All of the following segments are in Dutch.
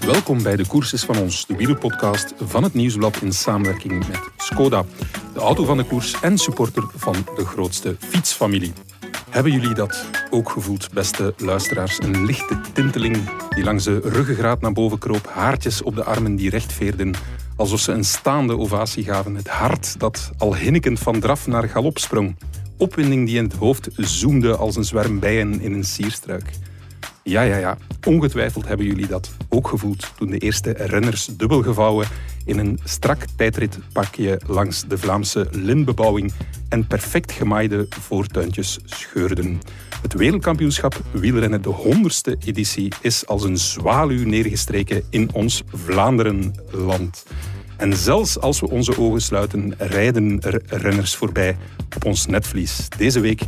Welkom bij de Koers van ons, de wielerpodcast van het Nieuwsblad in samenwerking met Skoda, de auto van de koers en supporter van de grootste fietsfamilie. Hebben jullie dat ook gevoeld, beste luisteraars? Een lichte tinteling die langs de ruggengraat naar boven kroop, haartjes op de armen die recht veerden, alsof ze een staande ovatie gaven. Het hart dat al hinnikend van draf naar galop sprong. Opwinding die in het hoofd zoemde als een zwerm bijen in een sierstruik. Ja, ja, ja. Ongetwijfeld hebben jullie dat ook gevoeld toen de eerste renners dubbel gevouwen in een strak tijdritpakje langs de Vlaamse lintbebouwing en perfect gemaaide voortuintjes scheurden. Het wereldkampioenschap wielrennen, de honderdste editie, is als een zwaluw neergestreken in ons Vlaanderenland. En zelfs als we onze ogen sluiten, rijden er renners voorbij op ons netvlies. Deze week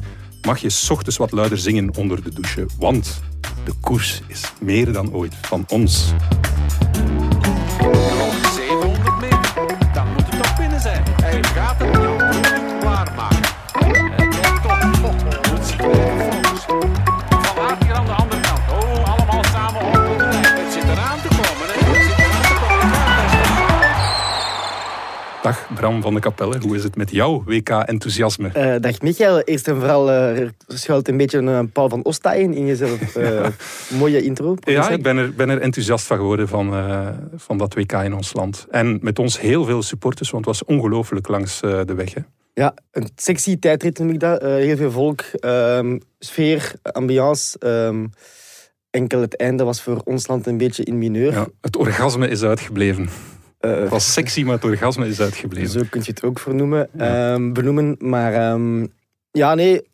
mag je ochtends wat luider zingen onder de douche, want de koers is meer dan ooit van ons. Dag Bram van de Kapelle, hoe is het met jouw WK-enthousiasme? Eh, dag Michael, eerst en vooral er schuilt een beetje een Paul van Osta in, jezelf. Eh, mooie intro. Ja, ik ben er, ben er enthousiast van geworden van, van dat WK in ons land. En met ons heel veel supporters, want het was ongelooflijk langs de weg. Hè. Ja, een sexy tijdrit noem ik dat. Heel veel volk, ehm, sfeer, ambiance. ehm, enkel het einde was voor ons land een beetje in mineur. Ja, het orgasme is uitgebleven. Eh, Het was sexy, maar het orgasme is uitgebleven. Zo kun je het ook vernoemen, Ja. ehm, benoemen. Maar ehm, ja, nee.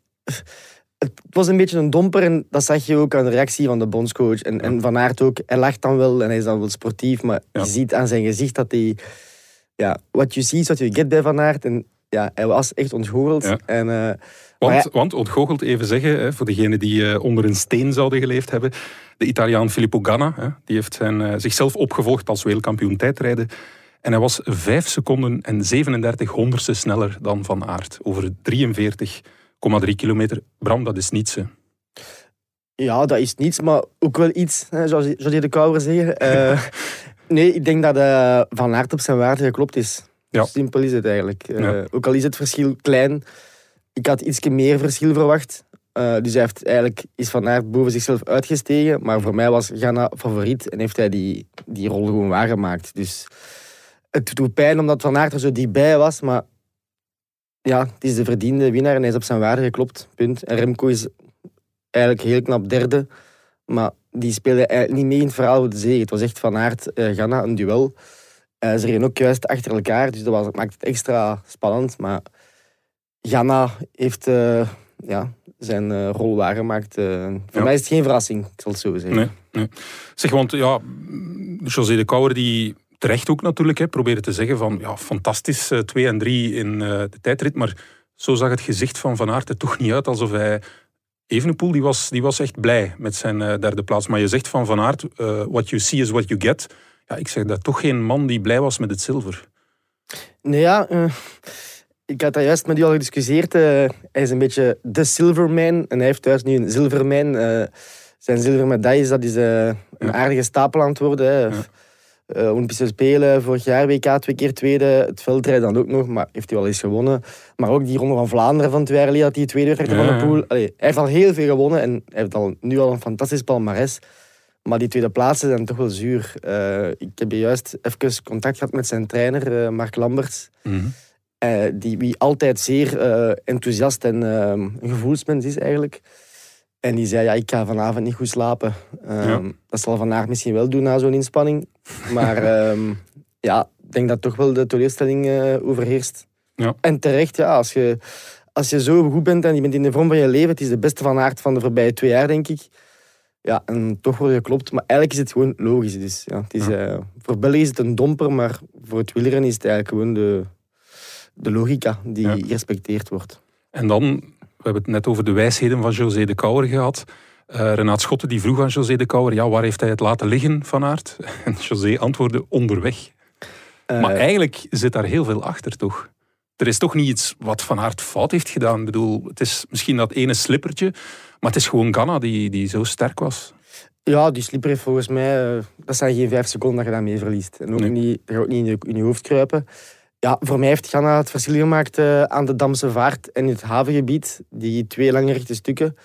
Het was een beetje een domper en dat zag je ook aan de reactie van de bondscoach. En, en Van Aert ook. Hij lacht dan wel en hij is dan wel sportief, maar Ja. je ziet aan zijn gezicht dat hij... Ja, what you see is what you get bij Van Aert. En ja, hij was echt ontgoocheld. Ja. En, eh, Want, want ontgoocheld even zeggen, hè, voor degenen die eh, onder een steen zouden geleefd hebben. De Italiaan Filippo Ganna, hè, die heeft zijn, eh, zichzelf opgevolgd als wereldkampioen tijdrijden. En hij was 5 seconden en 37 honderdste sneller dan Van Aert. Over 43,3 kilometer. Bram, dat is niets. Hè. ja, dat is niets, maar ook wel iets, hè, zoals, je de Kouwer zeggen. Eh, nee, ik denk dat eh, Van Aert op zijn waarde geklopt is. Ja. Simpel is het eigenlijk. Ja. Ook al is het verschil klein, ik had iets meer verschil verwacht. Eh, dus hij heeft eigenlijk, is Van Aert boven zichzelf uitgestegen. Maar voor mij was Ghana favoriet en heeft hij die, die rol gewoon waargemaakt. Dus het doet pijn omdat Van Aert er zo dichtbij was. Maar ja, het is de verdiende winnaar en hij is op zijn waarde geklopt. Punt. En Remco is eigenlijk heel knap derde. Maar die speelde eigenlijk niet mee in het verhaal voor de zege. Het was echt Van Aert, eh Ghana, een duel. Eh, ze reden ook juist achter elkaar, dus dat maakt het extra spannend. Maar Ghana heeft ja, zijn eh, rol waargemaakt. Eh, voor Ja. mij is het geen verrassing, ik zal het zo zeggen. Nee, nee. Zeg, want ja, José de Kouwer die terecht ook natuurlijk hè, probeerde te zeggen van ja, fantastisch, 2 en 3 in eh, de tijdrit. Maar zo zag het gezicht van Van Aert er toch niet uit alsof hij... Evenepoel die was, die was echt blij met zijn eh, derde plaats. Maar je zegt van Van Aert, eh, what you see is what you get. Ja, ik zeg dat toch geen man die blij was met het zilver. Nee, ja, eh, ik had dat juist met u al gediscussieerd. eh, hij is een beetje de Silverman en hij heeft thuis nu een Zilverman. eh zijn zilvermedailles, dat is eh, een Ja. aardige stapel aan het worden. Hè. Ja. Olympische Spelen, vorig jaar WK twee keer tweede. Het veldrijden dan ook nog, maar heeft hij wel eens gewonnen. Maar ook die Ronde van Vlaanderen van twee jaar geleden, dat hij tweede werd Ja, van de pool. Allee, hij heeft al heel veel gewonnen en hij heeft al, nu al een fantastisch palmares. Maar die tweede plaatsen zijn toch wel zuur. Ik heb juist even contact gehad met zijn trainer, Mark Lamberts. Eh, die, wie altijd zeer eh, enthousiast en een gevoelsmens is eigenlijk. En die zei, ja, ik ga vanavond niet goed slapen. Ehm, Ja. Dat zal Van Aert misschien wel doen na zo'n inspanning. Maar ehm, ja, ik denk dat toch wel de teleurstelling eh, overheerst. Ja. En terecht, ja, als je, als je zo goed bent en je bent in de vorm van je leven, het is de beste Van Aert van de voorbije twee jaar, denk ik. Ja, en toch word je geklopt. Maar eigenlijk is het gewoon logisch. Dus, ja, het is, voor België is het een domper, maar voor het wielrennen is het eigenlijk gewoon de, de logica die Ja. gerespecteerd wordt. En dan, we hebben het net over de wijsheden van José de Kouwer gehad. Eh Renaat Schotten die vroeg aan José de Kouwer, ja, waar heeft hij het laten liggen van Aert? En José antwoordde onderweg. Eh, Maar eigenlijk zit daar heel veel achter, toch? Er is toch niet iets wat Van Aert fout heeft gedaan. Ik bedoel, het is misschien dat ene slippertje, maar het is gewoon Ganna die, die zo sterk was. Ja, die slipper heeft volgens mij... eh, dat zijn geen vijf seconden dat je daarmee verliest. En ook Nee. niet, dat gaat ook niet in je, in je hoofd kruipen. Ja, voor mij heeft Ghana het verschil gemaakt eh, aan de Damse Vaart en het havengebied. Die twee lange rechte stukken.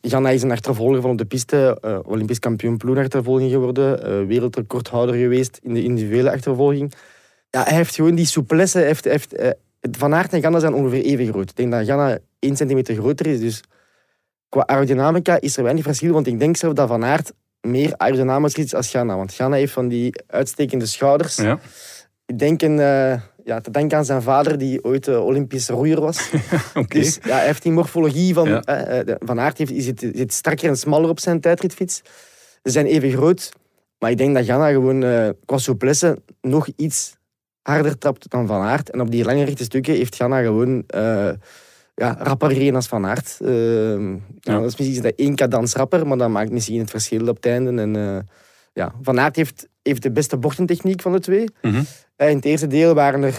Ghana is een achtervolger van op de piste. eh, Olympisch kampioen ploegachtervolging geworden. eh, wereldrecordhouder geweest in de individuele achtervolging. Ja, hij heeft gewoon die souplesse. Heeft, heeft, Van Aert en Ghana zijn ongeveer even groot. Ik denk dat Ghana 1 centimeter groter is. Dus qua aerodynamica is er weinig verschil. Want ik denk zelf dat Van Aert meer aerodynamisch is als Ghana. Want Ghana heeft van die uitstekende schouders. Ja. Ik denk een, eh, ja, te denken aan zijn vader, die ooit eh, Olympisch roeier was. Dus ja, hij heeft die morfologie van... Ja. eh, de- van Aert heeft, zit, zit strakker en smaller op zijn tijdritfiets. Ze zijn even groot. Maar ik denk dat Ghana gewoon qua souplesse nog iets harder trapt dan Van Aert. En op die lange rechte stukken heeft Ghana gewoon... ja, rapper als Van Aert. Eh, ja. Dat is misschien dat één cadans rapper, maar dat maakt misschien het verschil op het einde. En, ja, Van Aert heeft, heeft de beste bochtentechniek van de twee. Mhm. Eh, In het eerste deel waren er...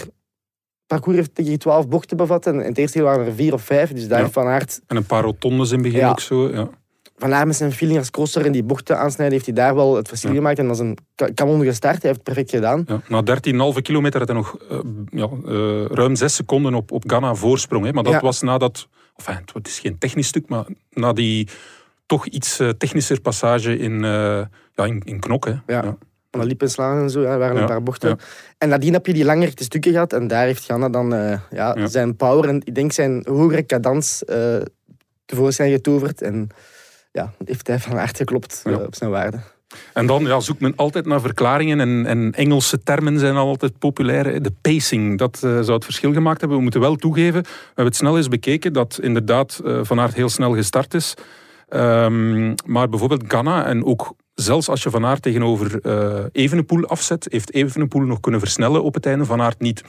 Parcours heeft tegen 12 bochten bevat en in het eerste deel waren er vier of vijf. Dus daar Ja. Van Aert, En een paar rotondes in het begin Ja. ook zo. Ja. Van Aert met zijn feeling als crosser en die bochten aansnijden, heeft hij daar wel het verschil Ja. gemaakt. En dat is een ka- kanon gestart. Hij heeft het perfect gedaan. Ja. Na 13,5 kilometer had hij nog eh, ja, eh, ruim 6 seconden op, op Ghana voorsprong. Hè. Maar dat was nadat, enfin, het is geen technisch stuk, maar na die toch iets technischer passage in, ja, in, in Knok. Hè. Ja. De lippen slaan en zo, ja, er waren Ja, een paar bochten. ja. En nadien heb je die lange rechte stukken gehad. En daar heeft Ghana dan eh, ja, zijn power en ik denk zijn hogere cadans eh tevoorschijn getoverd. En ja, heeft hij van Aert geklopt eh, op zijn waarde. En dan ja, zoekt men altijd naar verklaringen en, en Engelse termen zijn altijd populair. De pacing, dat zou het verschil gemaakt hebben. We moeten wel toegeven, we hebben het snel eens bekeken, dat inderdaad Van Aert heel snel gestart is. Ehm, maar bijvoorbeeld Ghana en ook zelfs als je Van Aert tegenover eh Evenepoel afzet, heeft Evenepoel nog kunnen versnellen op het einde, Van Aert niet.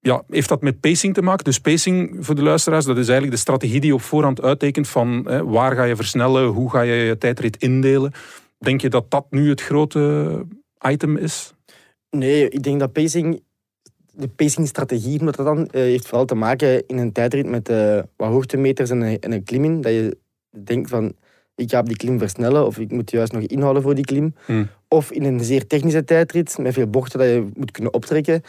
Ja, heeft dat met pacing te maken? Dus pacing, voor de luisteraars, dat is eigenlijk de strategie die op voorhand uittekent van hè, waar ga je versnellen, hoe ga je je tijdrit indelen. Denk je dat dat nu het grote item is? Nee, ik denk dat pacing, de pacingstrategie omdat dat dan, eh, heeft vooral te maken in een tijdrit met eh, wat hoogtemeters en een, en een klim in. Dat je denkt van, ik ga op die klim versnellen of ik moet juist nog inhouden voor die klim. Hmm. Of in een zeer technische tijdrit met veel bochten dat je moet kunnen optrekken.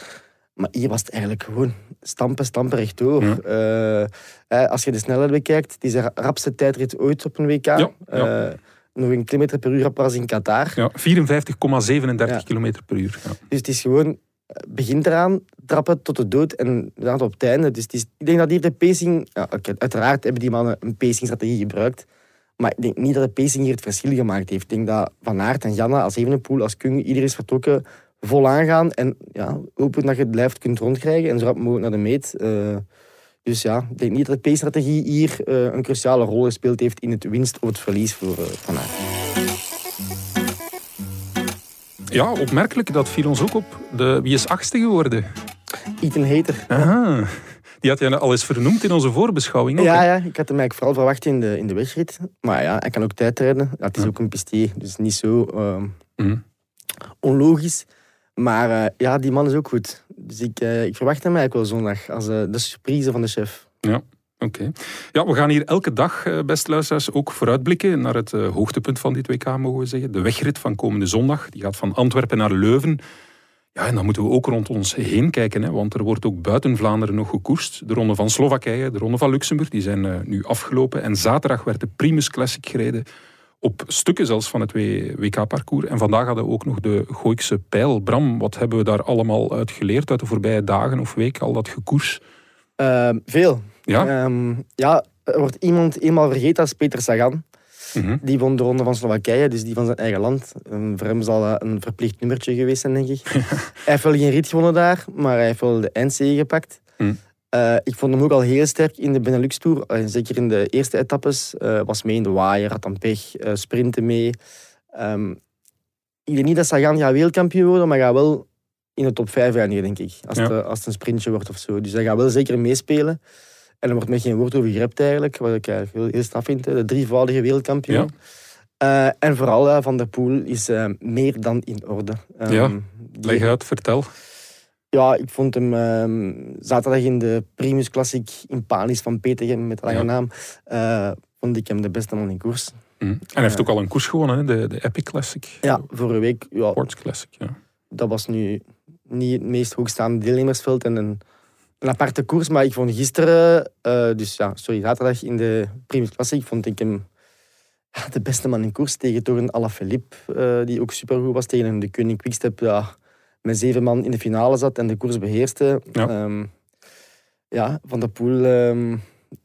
Maar hier was het eigenlijk gewoon stampen, stampen rechtdoor. Ja. Eh, eh, als je de snelheid bekijkt, het is de rapste tijdrit ooit op een WK. Ja, ja. Eh, nog een kilometer per uur rapper als in Qatar. Ja, 54,37 Ja. km per uur. Dus het is gewoon, eh, begint eraan, trappen tot de dood en inderdaad op het einde. Dus het is, ik denk dat hier de pacing, ja, uiteraard hebben die mannen een pacingstrategie gebruikt. Maar ik denk niet dat de pacing hier het verschil gemaakt heeft. Ik denk dat Van Aert en Janna als Evenepoel, als Kung, iedereen is vertrokken, vol aangaan. En ja, hopen dat je het blijft kunt rondkrijgen en zo rap mogelijk naar de meet. Eh, dus ja, ik denk niet dat de pacingstrategie hier eh, een cruciale rol gespeeld heeft in het winst of het verlies voor eh, Van Aert. ja, opmerkelijk, dat viel ons ook op. De, wie is achtste geworden? Ethan Hater. Aha. Die had je al eens vernoemd in onze voorbeschouwing. ook, Ja, ja, ik had hem eigenlijk vooral verwacht in de, in de wegrit. Maar ja, hij kan ook tijdrijden. Ja, het is Ja. ook een pistier, dus niet zo ehm, Mhm. onlogisch. Maar eh, ja, die man is ook goed. Dus ik, eh, ik verwacht hem eigenlijk wel zondag als eh, de surprise van de chef. Oké. Ja, we gaan hier elke dag, beste luisteraars, ook vooruitblikken naar het hoogtepunt van dit WK, mogen we zeggen. De wegrit van komende zondag. Die gaat van Antwerpen naar Leuven. Ja, en dan moeten we ook rond ons heen kijken, hè, want er wordt ook buiten Vlaanderen nog gekoerst. De ronde van Slowakije, de ronde van Luxemburg, die zijn eh, nu afgelopen. En zaterdag werd de Primus Classic gereden. Op stukken zelfs van het WK-parcours. En vandaag hadden we ook nog de Gooikse pijl. Bram, wat hebben we daar allemaal uit geleerd uit de voorbije dagen of weken, al dat gekoers? Ehm, veel. Ja? Ehm, ja, er wordt iemand eenmaal vergeten als Peter Sagan. Mhm. Die won de ronde van Slowakije, dus die van zijn eigen land. Ehm, voor hem zal dat een verplicht nummertje geweest zijn, denk ik. hij heeft wel geen rit gewonnen daar, maar hij heeft wel de eindzege gepakt. Hm. Eh, ik vond hem ook al heel sterk in de Benelux Tour. Eh, zeker in de eerste etappes. eh, was mee in de waaier, had dan pech, sprinten mee. Ehm, ik denk niet dat Sagan gaat wereldkampioen worden, maar gaat wel in de top 5 eindigen, denk ik. Als, Ja. het, als het een sprintje wordt of zo. Dus hij gaat wel zeker meespelen. En er wordt met geen woord over gerept eigenlijk, wat ik eigenlijk heel, heel straf vind. De drievoudige wereldkampioen. Eh, en vooral eh, Van der Poel is eh, meer dan in orde. Ehm, Ja, Leg uit, vertel. ja, ik vond hem ehm, zaterdag in de Primus Classic in Panis van Petergem met lange Ja. naam. vond ik hem de beste man in koers. Mhm. En hij heeft ook al een koers gewonnen? De, de Epic Classic. Ja, vorige week, ja, Sports Classic, ja. dat was nu niet het meest hoogstaande deelnemersveld en een, een aparte koers. Maar ik vond gisteren, eh, dus ja, sorry, zaterdag in de Primus Classic, vond ik hem de beste man in koers tegen toch een Alaphilippe, eh die ook supergoed was. Tegen een de Koning Quickstep, ja, met zeven man in de finale zat en de koers beheerste. Ja. Ehm, ja, Van der Poel ehm,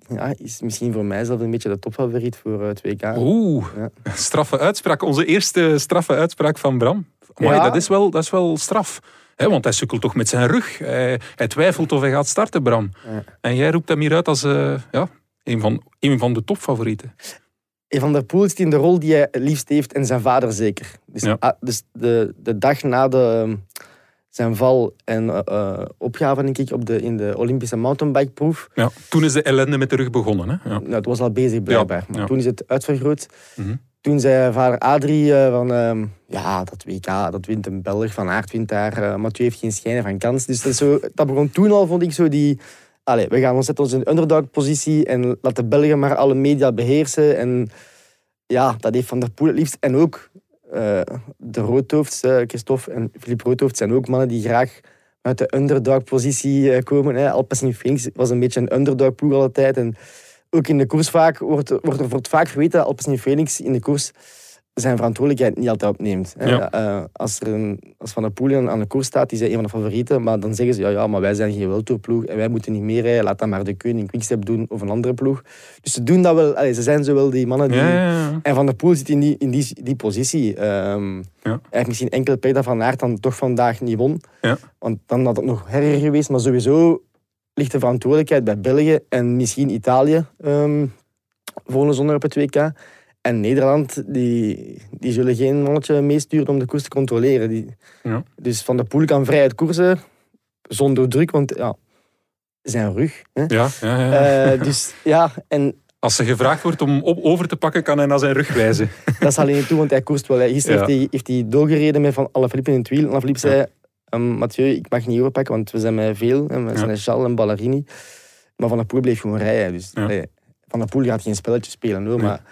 ja, is misschien voor mij zelf een beetje de topfavoriet voor het WK. Oeh, Ja. straffe uitspraak. Onze eerste straffe uitspraak van Bram. Maar Ja. dat, is wel, dat is wel straf. Want hij sukkelt toch met zijn rug. Hij, hij twijfelt of hij gaat starten, Bram. Ja. En jij roept hem hier uit als eh, ja, een, van, een van de topfavorieten. Van der Poel zit in de rol die hij het liefst heeft en zijn vader zeker. Dus, Ja. ah, dus de, de dag na de, zijn val en eh, eh, opgave denk ik, op de, in de Olympische mountainbikeproef. Ja. Toen is de ellende met de rug begonnen. Hè? Ja. Nou, het was al bezig blijkbaar, maar ja. toen is het uitvergroot. Mhm. Toen zei vader Adrie eh, van, ehm, ja, dat WK, dat wint een Belg, Van Aert wint daar, eh Mathieu heeft geen schijnen van kans. Dus dat, zo, dat begon toen al, vond ik, zo die... We gaan ons zetten ons in underdog-positie en laat de Belgen maar alle media beheersen. En ja, dat heeft Van der Poel het liefst. En ook eh, de Roodhoofds, eh, Christophe en Philippe Roodhoofd, zijn ook mannen die graag uit de underdog-positie eh, komen. Hè. Alpecin Phoenix was een beetje een underdog-ploeg altijd. En ook in de koers vaak wordt, wordt er wordt vaak verweten dat Alpecin Phoenix in de koers zijn verantwoordelijkheid niet altijd opneemt. Ja. Eh, als, er een, als Van der Poel aan de koers staat, die is een van de favorieten, maar dan zeggen ze, ja, ja maar wij zijn geen wereldtourploeg en wij moeten niet meer rijden, laat dat maar de Koning Quickstep doen of een andere ploeg. Dus ze doen dat wel, allee, ze zijn zo wel die mannen die... Ja, ja. En Van der Poel zit in die, in die, die positie. Ehm, Ja. Hij heeft misschien enkel pech dat Van Aert dan toch vandaag niet won. Ja. Want dan had het nog erger geweest. Maar sowieso ligt de verantwoordelijkheid bij België en misschien Italië ehm volgende zondag op het WK. En Nederland, die, die zullen geen mannetje meesturen om de koers te controleren. Die, Ja. Dus Van der Poel kan vrij uit koersen, zonder druk, want ja, zijn rug. Hè. Ja, ja, ja. Eh, dus ja, en Als ze gevraagd wordt om op, over te pakken, kan hij naar zijn rug wijzen. Dat is alleen niet toe, want hij koerst wel. Gisteren Ja. heeft, hij, heeft hij doorgereden met van Alaphilippe in het wiel. En Alaphilippe Ja. zei, ehm, Mathieu, ik mag niet overpakken, want we zijn met veel. Hè. We Ja. zijn met Charles en Ballerini. Maar Van der Poel bleef gewoon rijden. Dus, Ja. Van der Poel gaat geen spelletje spelen, hoor. Nee. Maar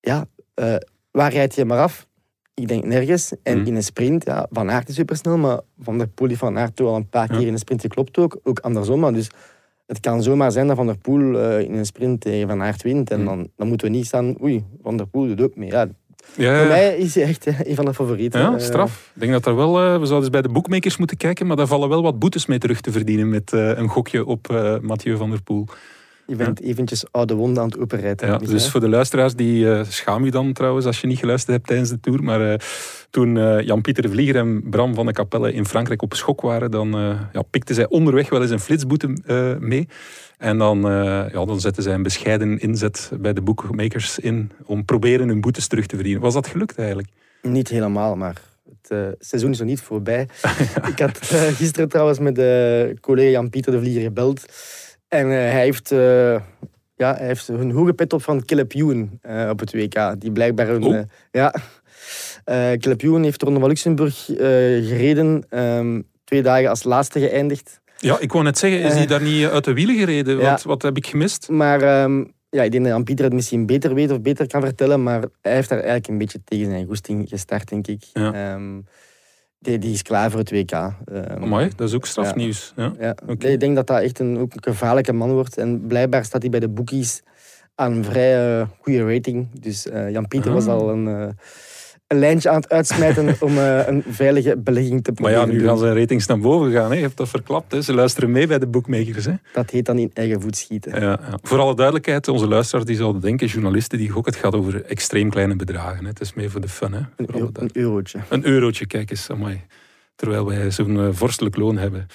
ja, eh, waar rijdt je maar af? Ik denk nergens. En Mhm. in een sprint, ja, Van Aert is supersnel, maar Van der Poel heeft Van Aert toch al een paar keer in een sprint geklopt ook. Ook andersom. Maar dus het kan zomaar zijn dat Van der Poel eh, in een sprint tegen Van Aert wint. En Mhm. dan, dan moeten we niet staan, oei, Van der Poel doet ook mee. Ja, Ja, voor mij is hij echt eh, een van de favorieten. Ja, Eh, straf. Ik denk dat er wel, eh, we zouden eens bij de boekmakers moeten kijken, maar daar vallen wel wat boetes mee terug te verdienen met een gokje op Mathieu van der Poel. Je bent eventjes oude wonden aan het openrijden. Ja, dus voor de luisteraars, die eh, schaam je dan trouwens als je niet geluisterd hebt tijdens de tour. Maar eh, toen eh, Jan-Pieter de Vlieger en Bram van de Capelle in Frankrijk op schok waren, dan ja, pikten zij onderweg wel eens een flitsboete mee. En dan, ja, dan zetten zij een bescheiden inzet bij de bookmakers in om proberen hun boetes terug te verdienen. Was dat gelukt eigenlijk? Niet helemaal, maar het seizoen is nog niet voorbij. Ik had gisteren trouwens met de collega Jan-Pieter de Vlieger gebeld. En eh, hij, heeft, eh, ja, hij heeft een hoge pet op van Caleb Ewan eh, op het WK. Die blijkbaar een... Oh. ja, Caleb Ewan heeft de Ronde van Luxemburg gereden. ehm, twee dagen als laatste geëindigd. Ja, ik wou net zeggen, is hij daar niet uit de wielen gereden? Ja. Wat, wat heb ik gemist? Maar ehm, ja, ik denk dat Jan-Pieter het misschien beter weet of beter kan vertellen. Maar hij heeft daar eigenlijk een beetje tegen zijn goesting gestart, denk ik. Ja. Ehm, die, die is klaar voor het WK. Ehm, Amai, dat is ook strafnieuws. Ja. ja. Oké. Ik denk dat dat echt een, ook een gevaarlijke man wordt. En blijkbaar staat hij bij de bookies aan een vrij eh, goede rating. Dus eh, Jan-Pieter Ah. was al een, eh, een lijntje aan het uitsmijten om eh, een veilige belegging te Maar proberen. ja, nu gaan zijn ratings naar boven gaan. Hè. Je hebt dat verklapt. Hè. Ze luisteren mee bij de bookmakers. Hè. Dat heet dan in eigen voet schieten. Ja, ja. Voor alle duidelijkheid, onze luisteraars die zouden denken, journalisten die gokken, het gaat over extreem kleine bedragen. Hè. Het is meer voor de fun. Hè. Een, euro- een eurotje. Een eurotje, kijk eens, amai. Terwijl wij zo'n eh, vorstelijk loon hebben.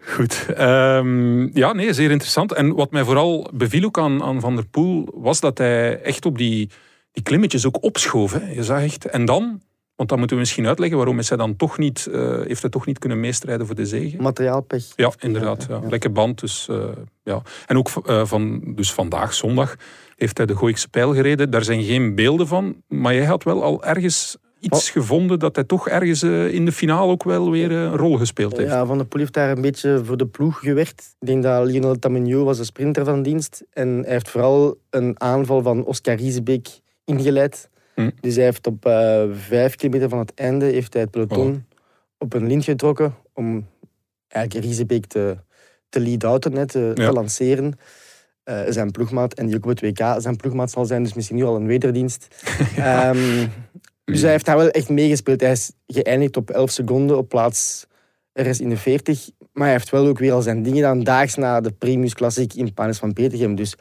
Goed. Ehm, ja, nee, zeer interessant. En wat mij vooral beviel ook aan, aan Van der Poel, was dat hij echt op die, die klimmetjes ook opschoof. Hè. Je zag echt... En dan, want dan moeten we misschien uitleggen, waarom is hij dan toch niet, eh, heeft hij toch niet kunnen meestrijden voor de zege? Materiaalpech. Ja, inderdaad. Ja. Ja. Lekke band. Dus, eh, ja. En ook eh, van, dus vandaag, zondag, heeft hij de Gooikse pijl gereden. Daar zijn geen beelden van. Maar jij had wel al ergens iets gevonden dat hij toch ergens in de finale ook wel weer een rol gespeeld heeft. Ja, Van der Poel heeft daar een beetje voor de ploeg gewerkt. Ik denk dat Lionel Tamigno was de sprinter van dienst. En hij heeft vooral een aanval van Oscar Riesebeek ingeleid. Hm. Dus hij heeft op eh, vijf kilometer van het einde heeft hij het peloton Oh. op een lint getrokken om eigenlijk Riesebeek te, te lead-outen, te, Ja. te lanceren. Eh, zijn ploegmaat, en die ook op het WK zijn ploegmaat zal zijn, dus misschien nu al een wederdienst. Ehm, dus hij heeft daar wel echt meegespeeld. Hij is geëindigd op 11 seconden op plaats ergens in de 40. Maar hij heeft wel ook weer al zijn dingen gedaan, daags na de Primus Classic in Panis van Petergem. Dus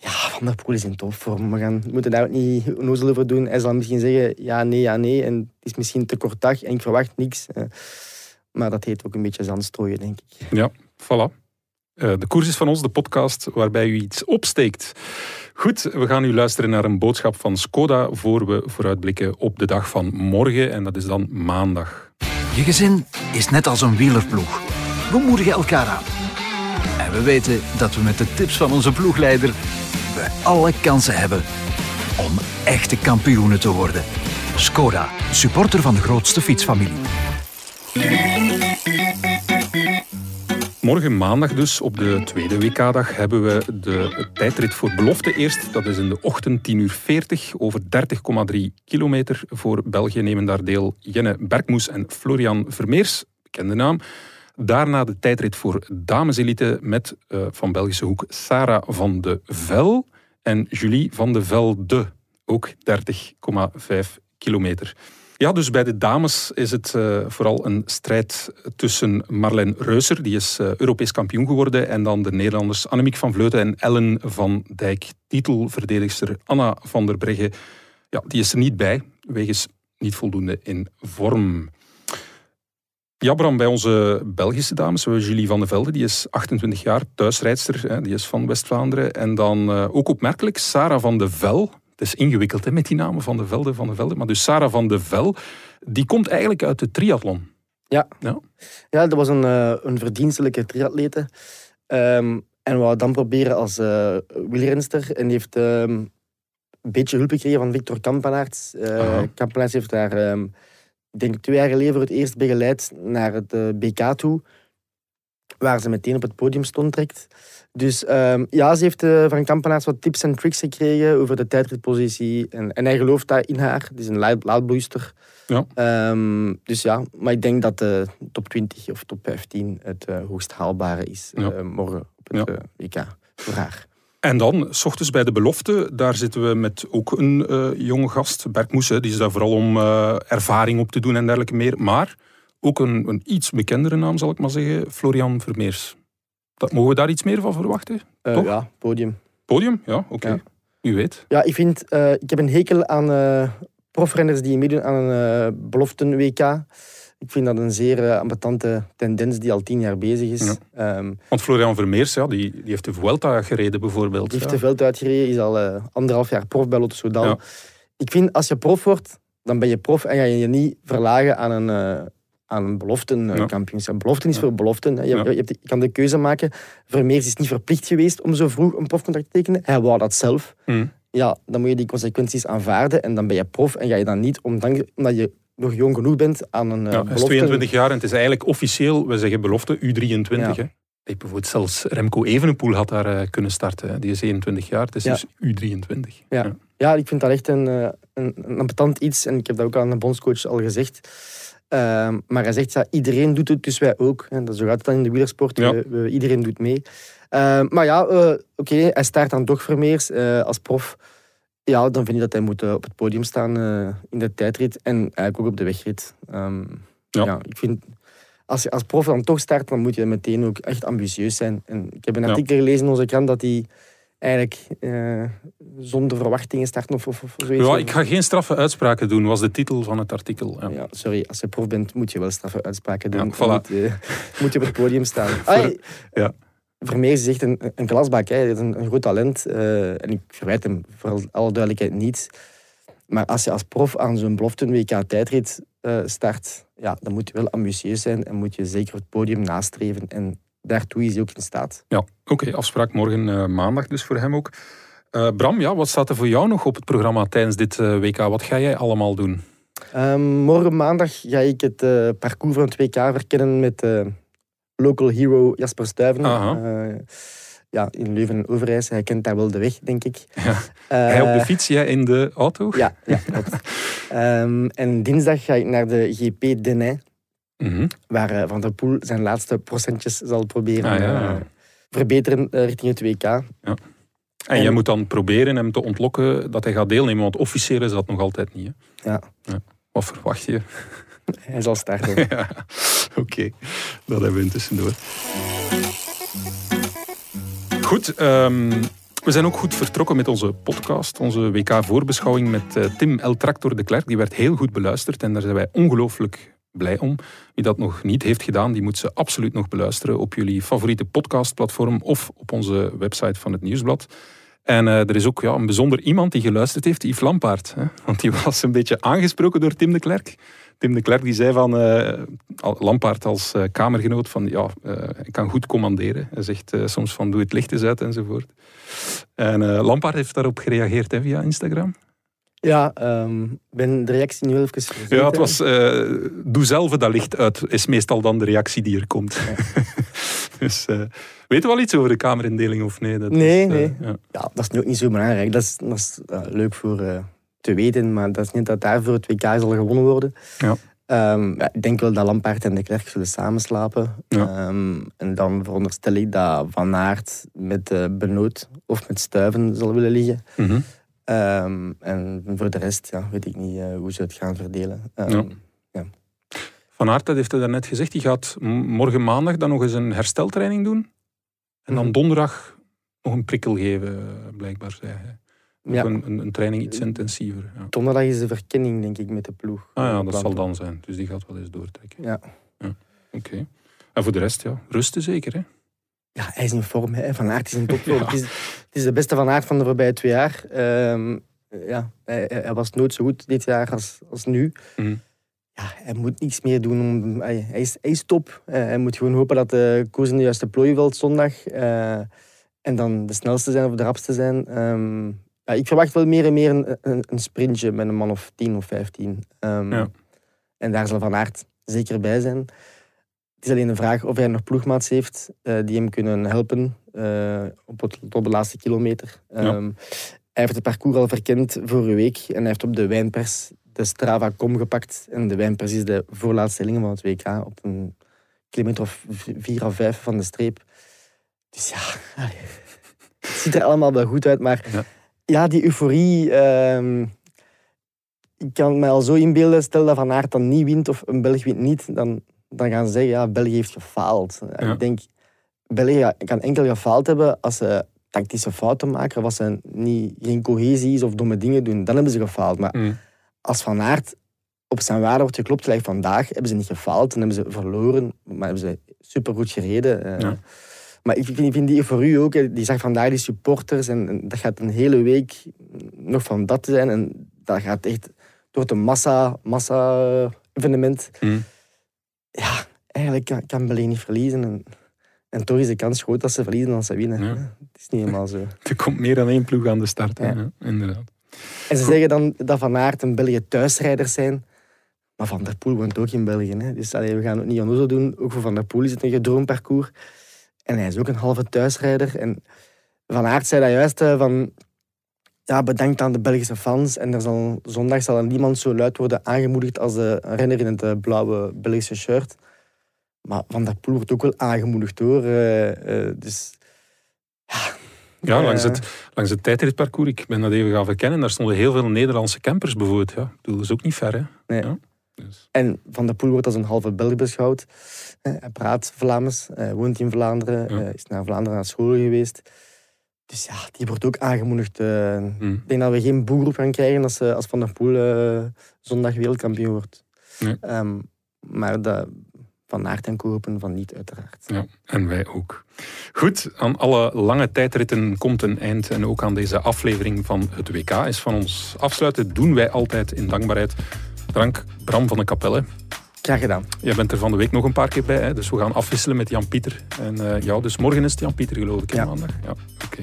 ja, Van der Poel is in topvorm. We gaan, we moeten daar ook niet onnozel over doen. Hij zal misschien zeggen ja, nee, ja, nee. En het is misschien te kort dag en ik verwacht niks. Eh, Maar dat heet ook een beetje zandstrooien, denk ik. Ja, voilà. Eh, de koers is van ons, de podcast waarbij u iets opsteekt. Goed, we gaan nu luisteren naar een boodschap van Skoda voor we vooruitblikken op de dag van morgen. En dat is dan maandag. Je gezin is net als een wielerploeg. We moedigen elkaar aan. En we weten dat we met de tips van onze ploegleider we alle kansen hebben om echte kampioenen te worden. Skoda, supporter van de grootste fietsfamilie. Morgen maandag dus, op de tweede WK-dag, hebben we de tijdrit voor belofte eerst. Dat is in de ochtend 10 uur 40 over 30,3 kilometer. Voor België nemen daar deel Jenne Bergmoes en Florian Vermeers, bekende naam. Daarna de tijdrit voor dameselite met eh, van Belgische hoek Sarah van de Vel en Julie van de Velde, ook 30,5 kilometer. Ja, dus bij de dames is het eh, vooral een strijd tussen Marlijn Reuser, die is eh, Europees kampioen geworden, en dan de Nederlanders Annemiek van Vleuten en Ellen van Dijk. Titelverdedigster Anna van der Breggen, ja, die is er niet bij, wegens niet voldoende in vorm. Ja, Bram, bij onze Belgische dames, Julie van der Velde, die is 28 jaar, thuisrijdster, die is van West-Vlaanderen. En dan eh, ook opmerkelijk, Sarah van de Vel. Het is ingewikkeld hè, met die namen van de Velde, van de Velde. Maar dus Sarah van de Vel, die komt eigenlijk uit de triathlon. Ja. Ja. Ja, dat was een, eh, een verdienstelijke triatlete. Ehm, en we dan proberen als uh, wielrenster. En die heeft ehm, een beetje hulp gekregen van Victor Kampenaerts. Uh. Kampenaerts heeft daar, ehm, ik denk twee jaar geleden voor het eerst begeleid naar het eh, BK toe. Waar ze meteen op het podium stond direct. Dus ehm, ja, ze heeft eh, van Kampenaerts wat tips en tricks gekregen over de tijdritpositie. En, en hij gelooft daar in haar. Het is een laad- laadbloeister. Ja. Ehm, dus ja, maar ik denk dat de top 20 of top 15 het eh, hoogst haalbare is Ja. eh, morgen op het Ja. eh, WK voor haar. En dan, s ochtends bij de belofte, daar zitten we met ook een eh, jonge gast, Bergmoes. hè, Die is daar vooral om eh, ervaring op te doen en dergelijke meer. Maar ook een, een iets bekendere naam, zal ik maar zeggen, Florian Vermeers. Dat, mogen we daar iets meer van verwachten? Eh, Toch? ja, podium. Podium? Ja, oké. Ja. U weet. Ja, ik vind, ik heb een hekel aan profrenners die meedoen aan een beloften-WK. Ik vind dat een zeer uh, ambetante tendens die al tien jaar bezig is. Ja. Ehm, Want Florian Vermeers, ja, die, die heeft de Vuelta gereden bijvoorbeeld. Die heeft ja. te veld uitgereden, is al eh, anderhalf jaar prof bij Lotto Soudal. Ja. Ik vind, als je prof wordt, dan ben je prof en ga je je niet verlagen aan een, eh aan een beloftenkampioenschap. Beloften is Ja. voor beloften. hè. Je, Ja. je, hebt- je kan de keuze maken. Vermeers is niet verplicht geweest om zo vroeg een profcontract te tekenen. Hij wou dat zelf. Hm. Ja, dan moet je die consequenties aanvaarden en dan ben je prof en ga je dan niet, omdat je nog jong genoeg bent, aan een eh, Ja, hij is belofte... 22 jaar en het is eigenlijk officieel, we zeggen belofte, U23. Ja. Hè. Bijvoorbeeld zelfs Remco Evenepoel had daar eh, kunnen starten. hè. Die is 21 jaar, het is Ja. dus U23. Ja. Ja, ik vind dat echt een, eh, een, een ambetant iets. En ik heb dat ook aan de bondscoach al gezegd. Ehm, maar hij zegt, ja, iedereen doet het, dus wij ook. En dat is zo gaat het dan in de wielersport. Ja. We- we- iedereen doet mee. Ehm, maar ja, eh, oké, hij start dan toch Vermeers eh, als prof. Ja, dan vind ik dat hij moet eh, op het podium staan eh, in de tijdrit. En eigenlijk ook op de wegrit. Ehm, Ja. ja. ik vind... Als je als prof dan toch start, dan moet je meteen ook echt ambitieus zijn. En ik heb een Ja. artikel gelezen in onze krant dat hij eigenlijk eh, zonder verwachtingen start of, of, of. Ja, ik ga geen straffe uitspraken doen, was de titel van het artikel. Ja. Ja, sorry, als je prof bent, moet je wel straffe uitspraken doen. Ja, En voilà. moet, je, moet je op het podium staan. Ja. Vermeers is echt een, een klasbak. Hè. Hij is een, een groot talent. eh, en ik verwijt hem voor alle duidelijkheid niet. Maar als je als prof aan zo'n beloften WK tijdrit eh, start, ja, dan moet je wel ambitieus zijn en moet je zeker het podium nastreven. En daartoe is hij ook in staat. Ja, oké, afspraak morgen eh, maandag dus voor hem ook. Bram, ja, wat staat er voor jou nog op het programma tijdens dit WK? Wat ga jij allemaal doen? Ehm, morgen maandag ga ik het parcours van het WK verkennen met local hero Jasper Stuyven. Eh, ja, in Leuven en Overijs. Hij kent daar wel de weg, denk ik. Ja. Hij op de Eh, fiets, jij in de auto? Ja, ja klopt. Ehm, en dinsdag ga ik naar de GP Denay, Mhm. waar eh, Van der Poel zijn laatste procentjes zal proberen Ah, ja. verbeteren richting het WK. En En- jij moet dan proberen hem te ontlokken dat hij gaat deelnemen, want officieel is dat nog altijd niet. Hè? Ja, Wat verwacht je? hij zal starten. ja, oké. Dat hebben we intussen door. Goed, ehm, we zijn ook goed vertrokken met onze podcast, onze WK-voorbeschouwing met eh, Tim El Tractor de Klerk. Die werd heel goed beluisterd en daar zijn wij ongelooflijk blij om. Wie dat nog niet heeft gedaan, die moet ze absoluut nog beluisteren op jullie favoriete podcastplatform of op onze website van het Nieuwsblad. En eh, er is ook ja, een bijzonder iemand die geluisterd heeft, Yves Lampaard. Hè? Want die was een beetje aangesproken door Tim de Klerk. Tim de Klerk die zei van al- Lampaard als eh, kamergenoot van ja, eh, ik kan goed commanderen. Hij zegt soms van doe het licht eens uit enzovoort. En Lampaard heeft daarop gereageerd hè, via Instagram. Ja, ik ben de reactie nu even vergeten. Ja, het was doe zelf dat licht uit is meestal dan de reactie die er komt. dus eh weten we al iets over de kamerindeling of nee? Dat Nee, is, nee. ja. Ja, dat is nu ook niet zo belangrijk. Dat is, dat is leuk voor te weten, maar dat is niet dat daarvoor het WK zal gewonnen worden. Ja. Ehm, ja, ik denk wel dat Lampaard en de Klerk zullen samenslapen. Ja. Ehm, en dan veronderstel ik dat Van Aert met eh Benoot of met Stuiven zal willen liggen. Mhm. Ehm, en voor de rest ja, weet ik niet eh, hoe ze het gaan verdelen. Ja. Van Aert, dat heeft hij daarnet gezegd, die gaat morgen maandag dan nog eens een hersteltraining doen. En dan Mhm. donderdag nog een prikkel geven, blijkbaar zei hij. Ja. Een, een, een training iets intensiever. Ja. Donderdag is de verkenning, denk ik, met de ploeg. Ah ja, dat zal dan zijn. Dus die gaat wel eens doortrekken. Ja. Oké. En voor de rest, ja, rusten zeker. Hè? Ja, hij is in vorm. Hè. Van Aert is in topvorm. Het, is, het is de beste Van Aert van de voorbije twee jaar. Ehm, ja, hij, hij was nooit zo goed dit jaar als, als nu. Mhm. Ja, hij moet niets meer doen. Om, hij, hij is, hij is top. Eh, hij moet gewoon hopen dat de koers in de juiste plooi valt zondag. eh, en dan de snelste zijn of de rapste zijn. Ehm, ja, ik verwacht wel meer en meer een, een, een sprintje met een man of 10 of 15. Ehm, Ja. En daar zal Van Aert zeker bij zijn. Het is alleen de vraag of hij nog ploegmaats heeft eh, die hem kunnen helpen eh, op, het, op de laatste kilometer. Ja. Ehm, hij heeft het parcours al verkend vorige week en hij heeft op de wijnpers de Strava.com gepakt. En de wijnpers is de voorlaatste helling van het WK op een kilometer of vier of vijf van de streep. Dus ja, allee, het ziet er allemaal wel goed uit, maar Ja. Ja, die euforie... ehm, ik kan mij al zo inbeelden, stel dat Van Aert dan niet wint of een Belg wint niet, dan, dan gaan ze zeggen, ja, België heeft gefaald. En Ja. Ik denk, België kan enkel gefaald hebben als ze tactische fouten maken, of als er niet, geen cohesie is of domme dingen doen. Dan hebben ze gefaald. Maar Mhm. als Van Aert op zijn waarde wordt geklopt, gelijk vandaag, hebben ze niet gefaald, dan hebben ze verloren, maar hebben ze supergoed gereden. eh. Ja. Maar ik vind, ik vind die voor u ook, die zag vandaag die supporters en, en dat gaat een hele week nog van dat zijn en dat gaat echt door de massa, massa evenement. Mhm. Ja, eigenlijk kan, kan België niet verliezen en, en toch is de kans groot dat ze verliezen als ze winnen. Ja. Het is niet helemaal zo. Er komt meer dan één ploeg aan de start. hè. Ja. Inderdaad. En ze zeggen dan dat Van Aert en België thuisrijders zijn. Maar Van der Poel woont ook in België. Hè. Dus allee, we gaan het niet onnozel doen. Ook voor Van der Poel is het een gedroomparcours. En hij is ook een halve thuisrijder. En Van Aert zei dat juist, eh, van... Ja, bedankt aan de Belgische fans. En er zal, zondag zal er niemand zo luid worden aangemoedigd als de renner in het eh, blauwe Belgische shirt. Maar Van der Poel wordt ook wel aangemoedigd hoor. Eh, dus... Ja, langs Eh, het, langs het tijdritparcours, ik ben dat even gaan verkennen, daar stonden heel veel Nederlandse campers bijvoorbeeld. Ja, ik bedoel, dat is ook niet ver, hè? Nee. Ja, En Van der Poel wordt als een halve Belg beschouwd. Eh, Hij praat Vlaams, hij woont in Vlaanderen, Ja. eh, is naar Vlaanderen naar school geweest. Dus ja, die wordt ook aangemoedigd. eh. hm. Ik denk dat we geen boegroep gaan krijgen als, eh, als Van der Poel eh, zondag wereldkampioen wordt. Nee. Ehm, maar dat, Van Aert en Kopen van niet, uiteraard. Ja, en wij ook. Goed, aan alle lange tijdritten komt een eind. En ook aan deze aflevering van het WK is van ons afsluiten. Doen wij altijd in dankbaarheid. Dank Bram van de Kapelle. Graag gedaan. Jij bent er van de week nog een paar keer bij, hè? dus we gaan afwisselen met Jan-Pieter. En eh, ja, dus morgen is het Jan-Pieter geloof ik, hè, Ja. maandag. Ja, oké.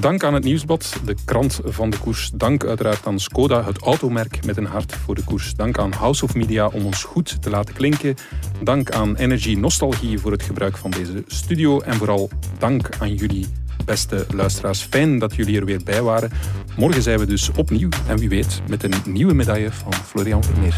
Dank aan het Nieuwsblad, de krant van de koers. Dank uiteraard aan Skoda, het automerk met een hart voor de koers. Dank aan House of Media om ons goed te laten klinken. Dank aan Energy Nostalgie voor het gebruik van deze studio. En vooral dank aan jullie, beste luisteraars. Fijn dat jullie er weer bij waren. Morgen zijn we dus opnieuw en wie weet met een nieuwe medaille van Florian Vermeers.